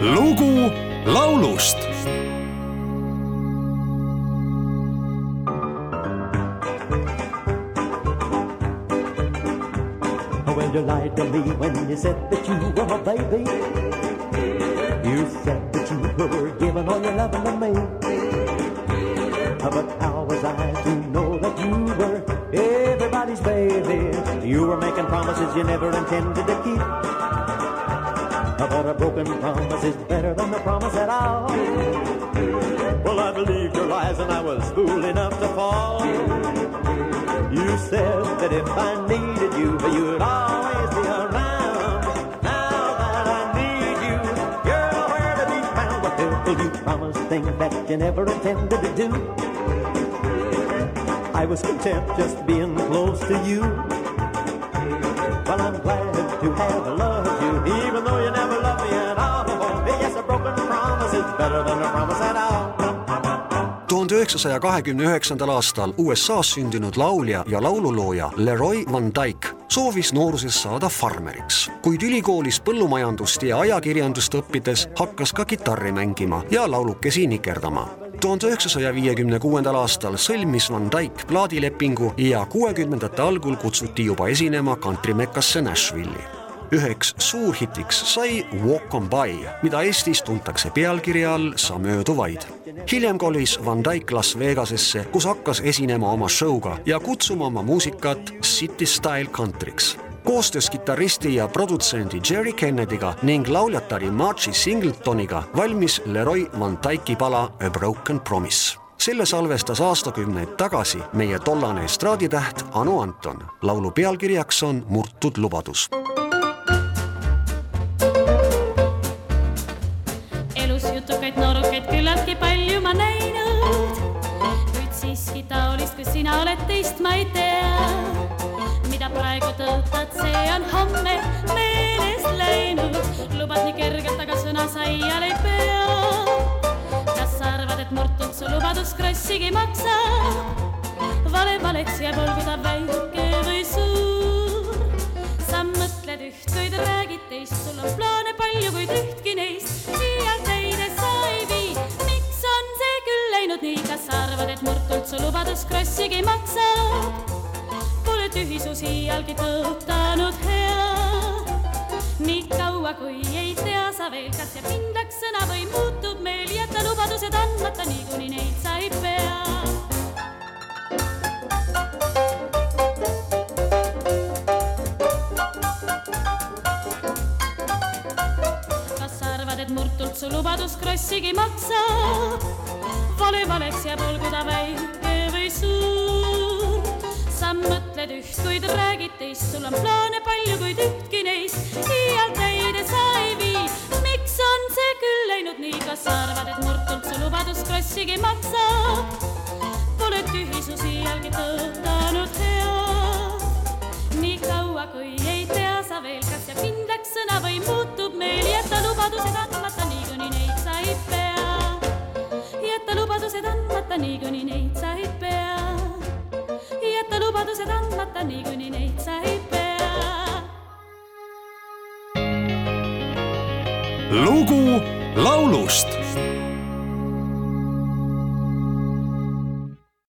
lugu laulust Well, you lied to me when you said that you were my baby. You said that you were giving all your loving to me. But how was I to know that you were everybody's baby? You were making promises you never intended to keep. But a broken promise is better than a promise at all. Well, I believed your lies and I was fool enough to fall. You said that if I needed you, you'd always be around. Now that I need you, you're nowhere to be found. But Bill, you promised things that you never intended to do. I was content just being close to you. Tuhande üheksasaja kahekümne üheksandal aastal USA-s sündinud laulja ja laululooja Leroy Van Dyke soovis nooruses saada farmeriks, kuid ülikoolis põllumajandust ja ajakirjandust õppides hakkas ka kitarri mängima ja laulukesi nikerdama. Tuhande üheksasaja viiekümne kuuendal aastal sõlmis Van Dyke plaadilepingu ja kuuekümnendate algul kutsuti juba esinema kantrimekkasse Nashville'i üheks suurhitiks sai Walk on by, mida Eestis tuntakse pealkirja all Sa möödu vaid. hiljem kolis Van Dyke Las Vegasesse, kus hakkas esinema oma show'ga ja kutsuma oma muusikat City Style Country'ks koostöös kitarristi ja produtsendi Jerry Kennedy'ga ning lauljatari Margie Singletoniga valmis Leroy Van Dyke'i pala A Broken Promise selle salvestas aastakümneid tagasi meie tollane estraaditäht Anu Anton. laulu pealkirjaks on Murtud lubadus elus jutukaid noorukaid küllaltki palju ma näinud, kuid siiski taolist, kui sina oled teist, ma ei tea. mida praegu tõotad, see on homme meelest läinud, lubad nii kergelt, aga sõna saial ei pea. kas sa arvad, et murtud su lubadus krossigi maksab? vale valeks jääb, olgu ta väike räägid teist, sul on plaane palju, kuid ühtki neist iial täide sa ei vii. miks on see küll läinud nii, kas sa arvad, et murtult su lubadus krossigi maksab? Pole tühisus iialgi tõotanud hea. nii kaua, kui ei tea sa veel, kas jääb kindlaks sõna või et murtult su lubadus krossigi maksab? vale valeks jääb, olgu ta väike või suur. sa mõtled üht, kuid räägid teist, sul on plaane palju, kuid ühtki neist iial täide sa ei vii. miks on see küll läinud nii, kas sa arvad, et murtult su lubadus krossigi maksab? Pole tühisus iialgi tõotanud hea nii kaua, kui ei tea sa veel, kas jääb kindlaks sõna või muutub meel, andmata, niikuinii neid sa ei pea. jäta lubadused andmata, niikuinii neid sa ei pea. lugu laulust